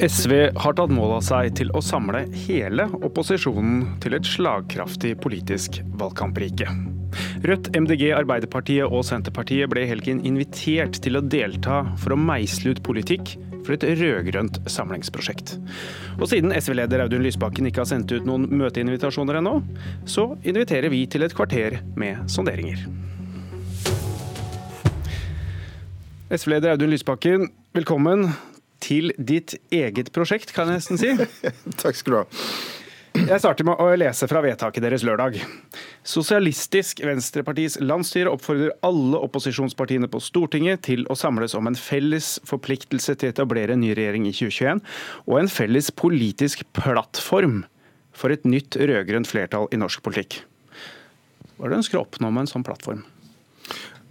SV har tatt mål av seg til å samle hele opposisjonen til et slagkraftig politisk valgkamprike. Rødt, MDG, Arbeiderpartiet og Senterpartiet ble i helgen invitert til å delta for å meisle ut politikk for et rød-grønt samlingsprosjekt. Og siden SV-leder Audun Lysbakken ikke har sendt ut noen møteinvitasjoner ennå, så inviterer vi til et kvarter med sonderinger. SV-leder Audun Lysbakken, velkommen til ditt eget prosjekt, kan jeg nesten si. Takk skal du ha. Jeg starter med å lese fra vedtaket deres lørdag. Sosialistisk Venstrepartis landsstyre oppfordrer alle opposisjonspartiene på Stortinget til å samles om en felles forpliktelse til å etablere en ny regjering i 2021, og en felles politisk plattform for et nytt rød-grønt flertall i norsk politikk. Hva er det du ønsker å oppnå med en sånn plattform?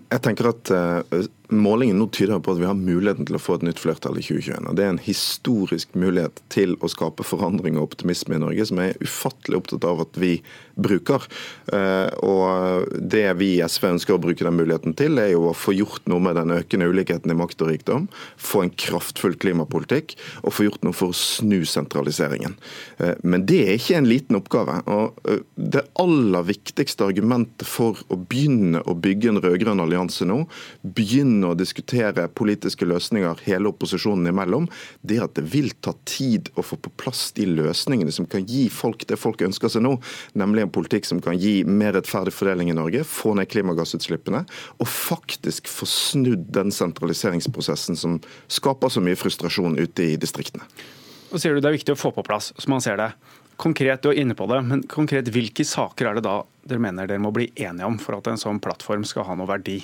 Jeg tenker at uh, Målingen nå tyder på at vi har muligheten til å få et nytt flertall i 2021. og Det er en historisk mulighet til å skape forandring og optimisme i Norge, som jeg er ufattelig opptatt av at vi bruker. Uh, og Det vi i SV ønsker å bruke den muligheten til, er jo å få gjort noe med den økende ulikheten i makt og rikdom, få en kraftfull klimapolitikk og få gjort noe for å snu sentraliseringen. Uh, men det er ikke en liten oppgave. og Det aller viktigste argumentet for å begynne å bygge en rød-grønn allianse nå, begynne begynne å diskutere politiske løsninger hele opposisjonen imellom, det at det vil ta tid å få på plass de løsningene som kan gi folk det folk ønsker seg nå, nemlig en politikk som kan gi mer rettferdig fordeling i Norge, få ned klimagassutslippene og faktisk få snudd den sentraliseringsprosessen som skaper så mye frustrasjon ute i distriktene. Og sier du Det er viktig å få på plass, som man ser det. Konkret, du er inne på det, men konkret, Hvilke saker er det da dere mener dere må bli enige om for at en sånn plattform skal ha noe verdi?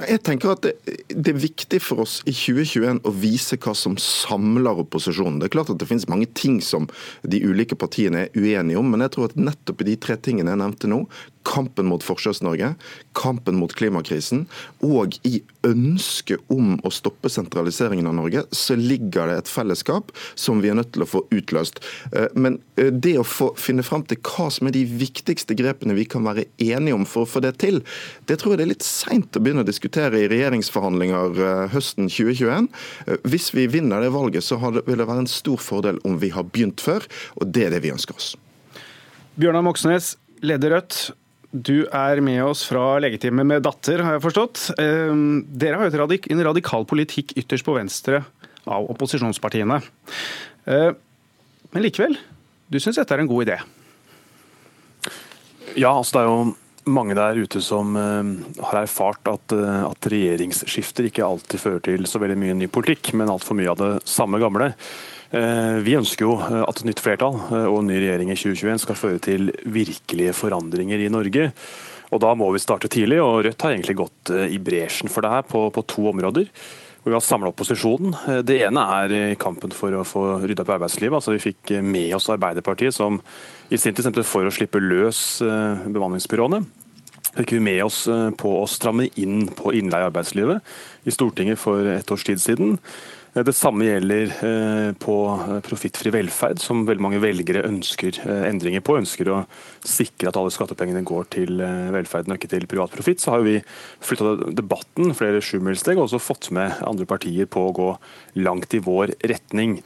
Jeg tenker at det, det, er viktig for oss i 2021 å vise hva som samler opposisjonen. Det er klart at det finnes mange ting som de ulike partiene er uenige om, men jeg tror at nettopp i de tre tingene jeg nevnte nå, kampen mot Forskjells-Norge, kampen mot klimakrisen og i ønsket om å stoppe sentraliseringen av Norge, så ligger det et fellesskap som vi er nødt til å få utløst. Eh, men eh, det å få finne fram til hva som er de viktigste grepene vi kan være enige om for å få det til, det tror jeg det er litt seint å begynne å diskutere i regjeringsforhandlinger eh, høsten 2021. Hvis vi vinner det valget, så vil det være en stor fordel om vi har begynt før, og det er det vi ønsker oss. Bjørnar Moxnes, leder Rødt. Du er med oss fra legetimen med datter, har jeg forstått. Ehm, dere har jo en radikal politikk ytterst på venstre av opposisjonspartiene. Ehm, men likevel, du syns dette er en god idé? Ja, altså det er jo mange der ute som uh, har erfart at, uh, at, regjeringsskifter ikke alltid fører til så veldig mye ny politikk, men altfor mye av det samme gamle. Eh, vi ønsker jo eh, at et nytt flertall eh, og en ny regjering i 2021 skal føre til virkelige forandringer i Norge. Og Da må vi starte tidlig, og Rødt har egentlig gått i bresjen for det her på, på to områder. Vi har samla opposisjonen. Det ene er kampen for å få rydda på arbeidslivet. Altså Vi fikk med oss Arbeiderpartiet, som i sin tid stemte for å slippe løs bemanningsbyråene. Fikk vi med oss på å stramme inn på innleie i arbeidslivet i Stortinget for et års tid siden. Eh, det samme gjelder eh, på eh, profittfri velferd, som veldig mange velgere ønsker endringer på. Ønsker å sikre at alle skattepengene går til velferden og ikke til privat profitt. Så har vi flytta debatten flere sjumilssteg og også fått med andre partier på å gå langt i vår retning.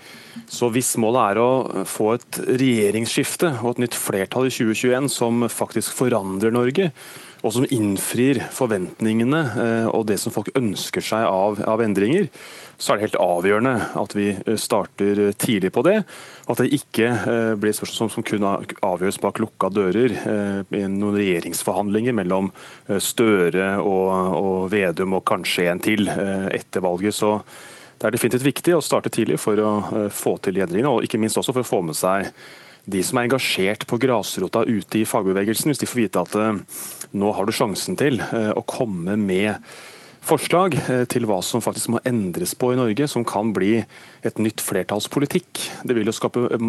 Så hvis målet er å få et regjeringsskifte og et nytt flertall i 2021 som faktisk forandrer Norge, og som innfrir forventningene og det som folk ønsker seg av, av endringer, så er det helt avgjørende at vi eh, starter eh, tidlig på det. At det ikke eh, blir spørsmål som kun avgjøres bak lukka dører i noen regjeringsforhandlinger mellom Støre og, og Vedum og kanskje en til etter valget. Så det er definitivt viktig å starte tidlig for å få til endringene, og ikke minst også for å få med seg de som er engasjert på grasrota ute i fagbevegelsen, hvis de får vite at nå har du sjansen til å komme med forslag eh, til hva som faktisk må endres på i Norge, som kan bli et nytt flertallspolitikk. Det vil jo skape eh,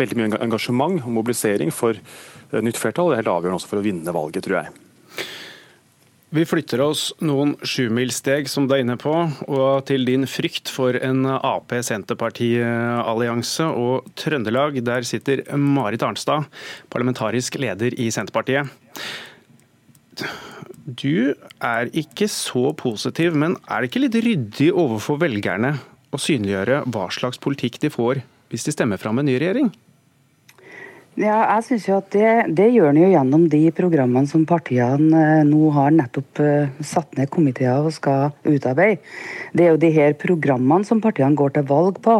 veldig mye engasjement og mobilisering for eh, nytt flertall. Det er helt avgjørende også for å vinne valget, tror jeg. Vi flytter oss noen sjumilssteg, som du er inne på, og til din frykt for en Ap-Senterparti-allianse og Trøndelag. Der sitter Marit Arnstad, parlamentarisk leder i Senterpartiet. Du er ikke så positiv, men er det ikke litt ryddig overfor velgerne å synliggjøre hva slags politikk de får hvis de stemmer fram en ny regjering? Ja, jeg synes jo at det, det gjør en jo gjennom de programmene som partiene eh, nå har nettopp uh, satt ned komiteer og skal utarbeide. Det er jo de her programmene som partiene går til valg på,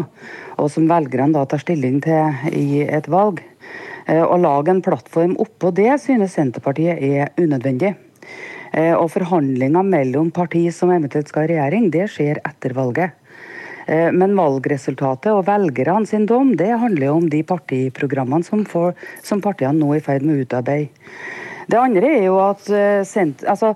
og som velgerne da tar stilling til i et valg. Uh, å lage en plattform oppå det synes Senterpartiet er unødvendig. Og forhandlinger mellom partier som eventuelt skal ha regjering, det skjer etter valget. Eh, men valgresultatet og velgerne sin dom det handler jo om de partiprogrammene som, får, som partiene nå er i ferd med å utarbeide. Det andre er jo at eh, altså,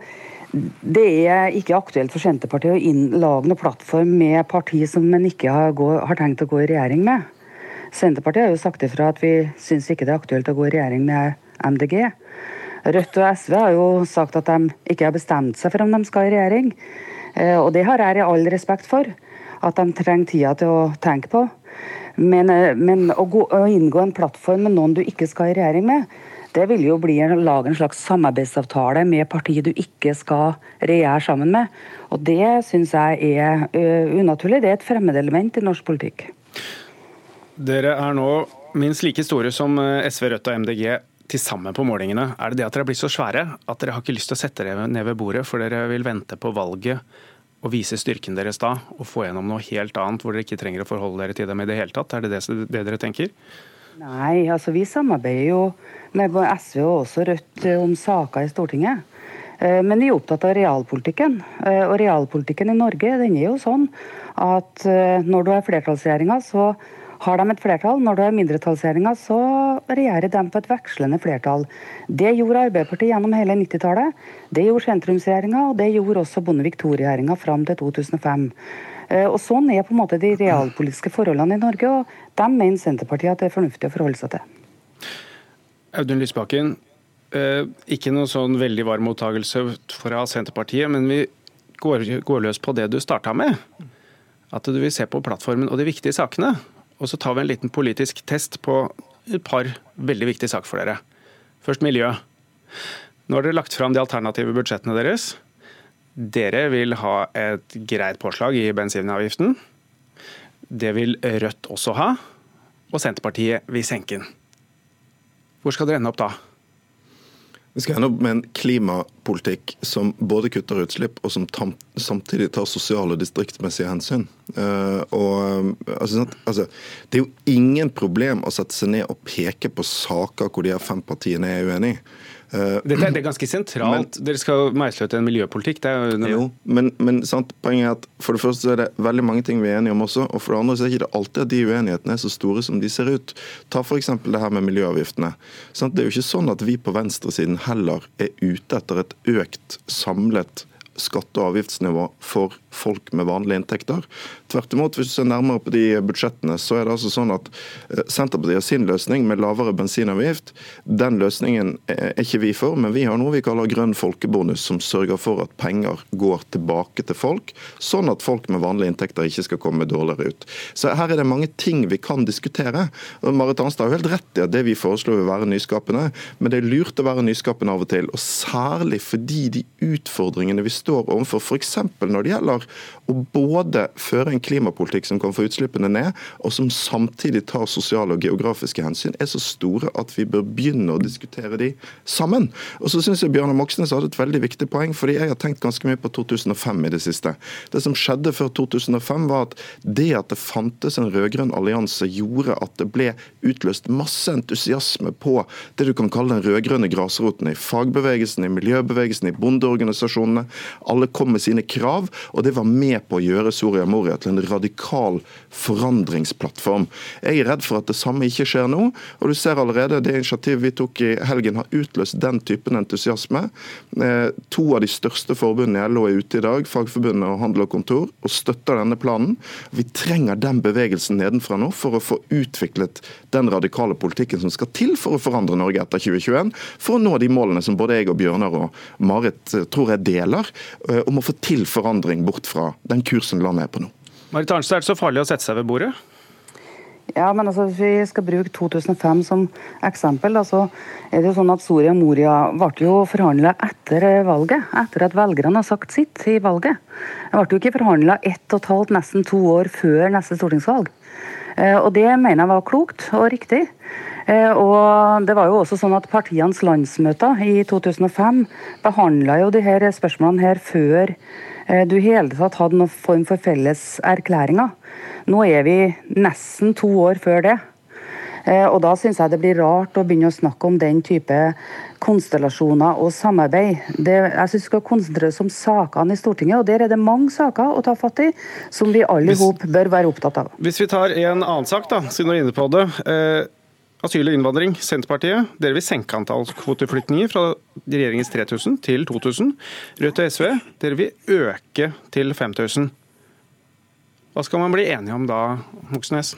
det er ikke aktuelt for Senterpartiet å inn, lage noen plattform med parti som en ikke har, gå, har, tenkt å gå i regjering med. Senterpartiet har jo sagt ifra at vi syns ikke det er aktuelt å gå i regjering med MDG. Rødt og SV har jo sagt at de ikke har bestemt seg for om de skal i regjering. Eh, og det har jeg all respekt for at de trenger tida til å tenke på. Men, eh, men å, gå, å, inngå en plattform med noen du ikke skal i regjering med, det vil jo bli å lage en slags samarbeidsavtale med partiet du ikke skal regjere sammen med. Og det syns jeg er uh, unaturlig. Det er et fremmedelement i norsk politikk. Dere er nå minst like store som eh, SV, Rødt og MDG til sammen på målingene. Er det det at dere er blitt så svære at dere har ikke lyst til å sette dere ned ved bordet, for dere vil vente på valget å vise styrken deres da, og få gjennom noe helt annet hvor dere ikke trenger å forholde dere til dem i det hele tatt? Er det det, dere tenker? Nei, altså vi samarbeider jo med SV og også Rødt eh, om saker i Stortinget. Eh, men vi er opptatt av realpolitikken. Eh, og realpolitikken i Norge den er jo sånn at når du har flertallsregjeringa, så har de et flertall. Når det er mindretallsregjeringa, så regjerer de på et vekslende flertall. Det gjorde Arbeiderpartiet gjennom hele 90-tallet. Det gjorde sentrumsregjeringa, og det gjorde også Bondevik II-regjeringa fram til 2005. Eh, og Sånn er på en måte de realpolitiske forholdene i Norge, og dem mener Senterpartiet at det er fornuftig å forholde seg til. Audun Lysbakken, eh, ikke noe sånn veldig varm mottagelse fra Senterpartiet, men vi går, går løs på det du starta med. At du vil se på plattformen og de viktige sakene. Og så tar vi en liten politisk test på et par veldig viktige saker for dere. Først miljø. Nå har dere lagt fram de alternative budsjettene deres. Dere vil ha et greit påslag i bensinavgiften. Det vil Rødt også ha. Og Senterpartiet vil senke den. Hvor skal dere ende opp da? Vi skal ende opp med en klimapolitikk som både kutter utslipp, og som samtidig tar sosiale og distriktsmessige hensyn. Uh, og, altså, altså, det er jo ingen problem å sette seg ned og peke på saker hvor de her fem partiene er uenige. Dette er, det er ganske sentralt. Men, Dere skal meisle ut en miljøpolitikk. Jo, jo, men, men sant, poenget er at for det første er det veldig mange ting vi er enige om også. Og for det andre så er det ikke alltid at de uenighetene er så store som de ser ut. Ta f.eks. det her med miljøavgiftene. Sant? Det er jo ikke sånn at vi på venstresiden heller er ute etter et økt samlet skatte- og avgiftsnivå for folk med vanlige inntekter. Tvert imot, hvis du ser nærmere på de budsjettene, så er det altså sånn at eh, Senterpartiet har sin løsning med lavere bensinavgift. Den løsningen er ikke vi for, men vi har noe vi kaller grønn folkebonus, som sørger for at penger går tilbake til folk, sånn at folk med vanlige inntekter ikke skal komme dårligere ut. Så her er det mange ting vi kan diskutere. Marit Arnstad har helt rett i at det vi foreslår vil være nyskapende, men det er lurt å være nyskapende av og til. Og særlig fordi de utfordringene vi står overfor, f.eks. når det gjelder å både føre en klimapolitikk som kan få utslippene ned, og som samtidig tar sosiale og geografiske hensyn, er så store at vi bør begynne å diskutere de sammen. Og så syns jeg Bjørnar Moxnes hadde et veldig viktig poeng, fordi jeg har tenkt ganske mye på 2005 i det siste. Det som skjedde før 2005, var at det at det fantes en rød-grønn allianse, gjorde at det ble utløst masse entusiasme på det du kan kalle den rød-grønne grasroten. I fagbevegelsen, i miljøbevegelsen, i bondeorganisasjonene. Alle kom med sine krav. og det var med på å gjøre Soria Moria til en radikal forandringsplattform. Jeg er redd for at det samme ikke skjer nå. og du ser allerede Det initiativet vi tok i helgen har utløst den typen entusiasme. Eh, to av de største forbundene i LO er ute i dag, Fagforbundet og Handel og Kontor, og støtter denne planen. Vi trenger den bevegelsen nedenfra nå for å få utviklet den radikale politikken som skal til for å forandre Norge etter 2021, for å nå de målene som både jeg og Bjørnar og Marit eh, tror jeg deler, eh, om å få til forandring bort fra den kursen landet er på nå. Marit Arnstad, er det så farlig å sette seg ved bordet? Ja, men altså, Hvis vi skal bruke 2005 som eksempel, da, så er det jo sånn at Soria Moria ble jo forhandla etter valget. Etter at velgerne har sagt sitt i valget. Det ble jo ikke forhandla ett og et halvt, nesten to år før neste stortingsvalg. Eh, og Det mener jeg var klokt og riktig. Eh, og det var jo også sånn at Partienes landsmøter i 2005 behandla jo de her spørsmålene her før du i hele tatt hadde noen form for felles erklæringer. Nå er vi nesten to år før det. Eh, og da syns jeg det blir rart å begynne å snakke om den type konstellasjoner og samarbeid. Det, jeg syns vi skal konsentrere oss om sakene i Stortinget, og der er det mange saker å ta fatt i som vi alle i hop bør være opptatt av. Hvis vi tar en annen sak, da, siden du er inne på det. Eh, asyl og innvandring, Senterpartiet. Dere vil senke antall kvoteflyktninger fra regjeringens 3000 til 2000. Rødt og SV, dere vil øke til 5000. Hva skal man bli enige om da, Moxnes?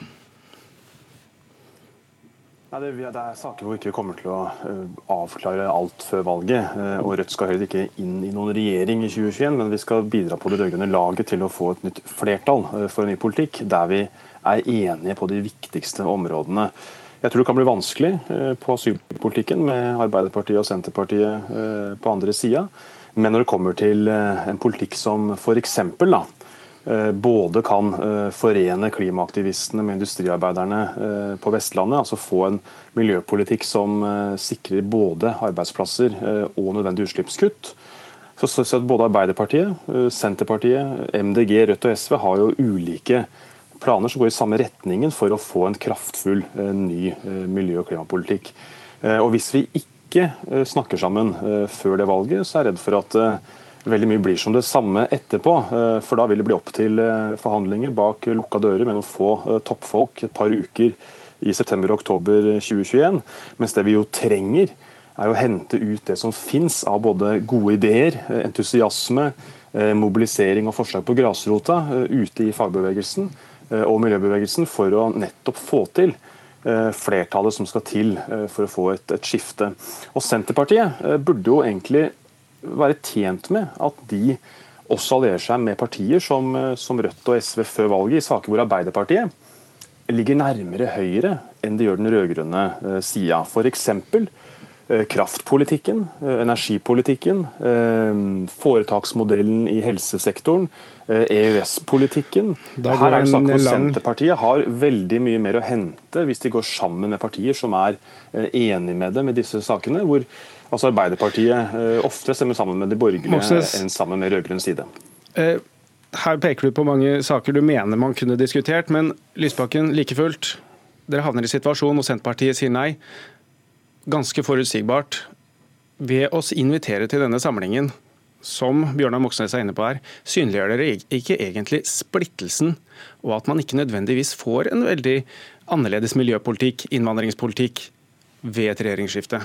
Nei, det, er saker hvor vi ikke kommer til å uh, avklare alt før valget. Uh, og Rødt skal heller ikke inn i noen regjering i 2021, men vi skal bidra på det rød-grønne laget til å få et nytt flertall uh, for en ny politikk, der vi er enige på de viktigste områdene. Jeg tror det kan bli vanskelig på asylpolitikken med Arbeiderpartiet og Senterpartiet på andre sida. Men når det kommer til en politikk som f.eks. Eh, både kan eh, forene klimaaktivistene med industriarbeiderne eh, på Vestlandet. altså Få en miljøpolitikk som sikrer både arbeidsplasser og nødvendig utslippskutt. Så, synes jeg at Både Arbeiderpartiet, Senterpartiet, MDG, Rødt og SV har jo ulike planer som går i samme retningen for å få en kraftfull ny miljø- og klimapolitikk. Og Hvis vi ikke snakker sammen før det valget, så er jeg redd for at veldig mye blir som det samme etterpå. Eh, for da vil det bli opp til eh, forhandlinger bak lukka dører med noen få eh, toppfolk et par uker i september og oktober 2021. Mens det vi jo trenger, er å hente ut det som finnes av både gode ideer, entusiasme, mobilisering og forslag på grasrota ute i fagbevegelsen og miljøbevegelsen for å nettopp få til flertallet som skal til for å få et, et skifte. Og Senterpartiet burde jo egentlig være tjent med at de også allierer seg med partier som, eh, som Rødt og SV før valget, i saker hvor Arbeiderpartiet ligger nærmere Høyre enn de gjør den rød-grønne eh, sida. F.eks. Eh, kraftpolitikken, energipolitikken, foretaksmodellen i helsesektoren, EØS-politikken. Her er det snakk om Senterpartiet har veldig mye mer å hente hvis de går sammen med partier som er enige med dem i disse sakene. hvor Altså Arbeiderpartiet eh, ofte stemmer sammen med de borgerlige enn sammen med rød-grønn side. Eh, her peker du på mange saker du mener man kunne diskutert, men Lysbakken, like fullt. Dere havner i situasjonen hvor Senterpartiet sier nei. Ganske forutsigbart. Ved å invitere til denne samlingen, som Bjørnar Moxnes er inne på her, synliggjør dere ikke egentlig splittelsen, og at man ikke nødvendigvis får en veldig annerledes miljøpolitikk, innvandringspolitikk, ved et regjeringsskifte?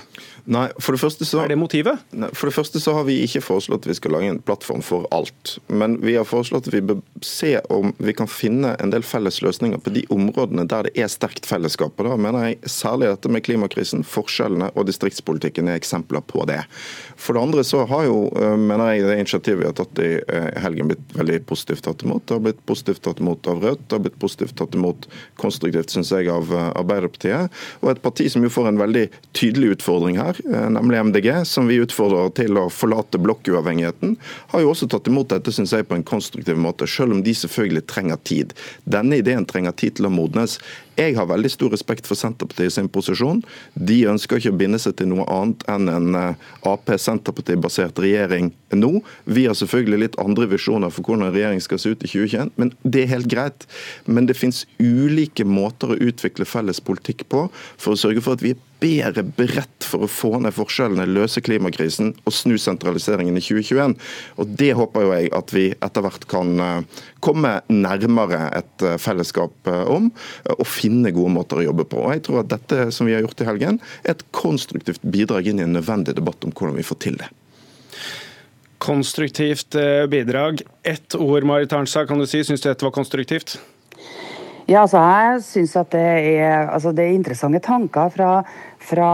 Nei, for det første så... Er det motivet? Nei, for det første så har vi ikke foreslått at vi skal lage en plattform for alt. Men vi har foreslått at vi bør se om vi kan finne en del felles løsninger på de områdene der det er sterkt fellesskap. Og da mener jeg særlig dette med klimakrisen, forskjellene og distriktspolitikken er eksempler på det. For det andre så har jo, eh, mener jeg, det initiativet vi har tatt i eh, helgen blitt veldig positivt tatt imot. Det har blitt positivt tatt imot av Rødt, det har blitt positivt tatt imot konstruktivt, syns jeg, av eh, Arbeiderpartiet. Og et parti som jo får en veldig veldig tydelig utfordring her, eh, nemlig MDG, som vi utfordrer til å forlate blokkuavhengigheten, har jo også tatt imot dette synes jeg, på en konstruktiv måte, selv om de selvfølgelig trenger tid. Denne ideen trenger tid til å modnes. Jeg har veldig stor respekt for Senterpartiet sin posisjon. De ønsker ikke å binde seg til noe annet enn en eh, Ap-Senterparti-basert regjering nå. Vi har selvfølgelig litt andre visjoner for hvordan en regjering skal se ut i 2021, men det er helt greit. Men det finnes ulike måter å utvikle felles politikk på for å sørge for at vi er bedre beredt for å få ned forskjellene, løse klimakrisen og snu sentraliseringen i 2021. Og Det håper jo jeg at vi etter hvert kan eh, komme nærmere et eh, fellesskap om. og finne finne gode måter å jobbe på. Og jeg tror at Dette som vi har gjort i helgen, er et konstruktivt bidrag inn i en nødvendig debatt om hvordan vi får til det. Konstruktivt eh, bidrag. Ett ord, Marit Arnstad, kan du si. Syns du dette var konstruktivt? Ja, altså jeg syns at det er, altså det er, interessante tanker fra, fra,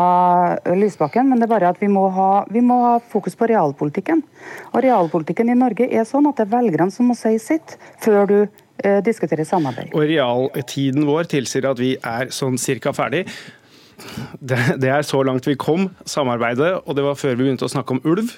Lysbakken, men det er bare at vi må, ha, vi må, ha, fokus på realpolitikken. Og realpolitikken i Norge er sånn at det er velgerne som må si sitt før du diskutere samarbeid. Og realtiden vår tilsier at vi er sånn cirka ferdig. Det, det er så langt vi kom, samarbeidet, og det var før vi begynte å snakke om ulv.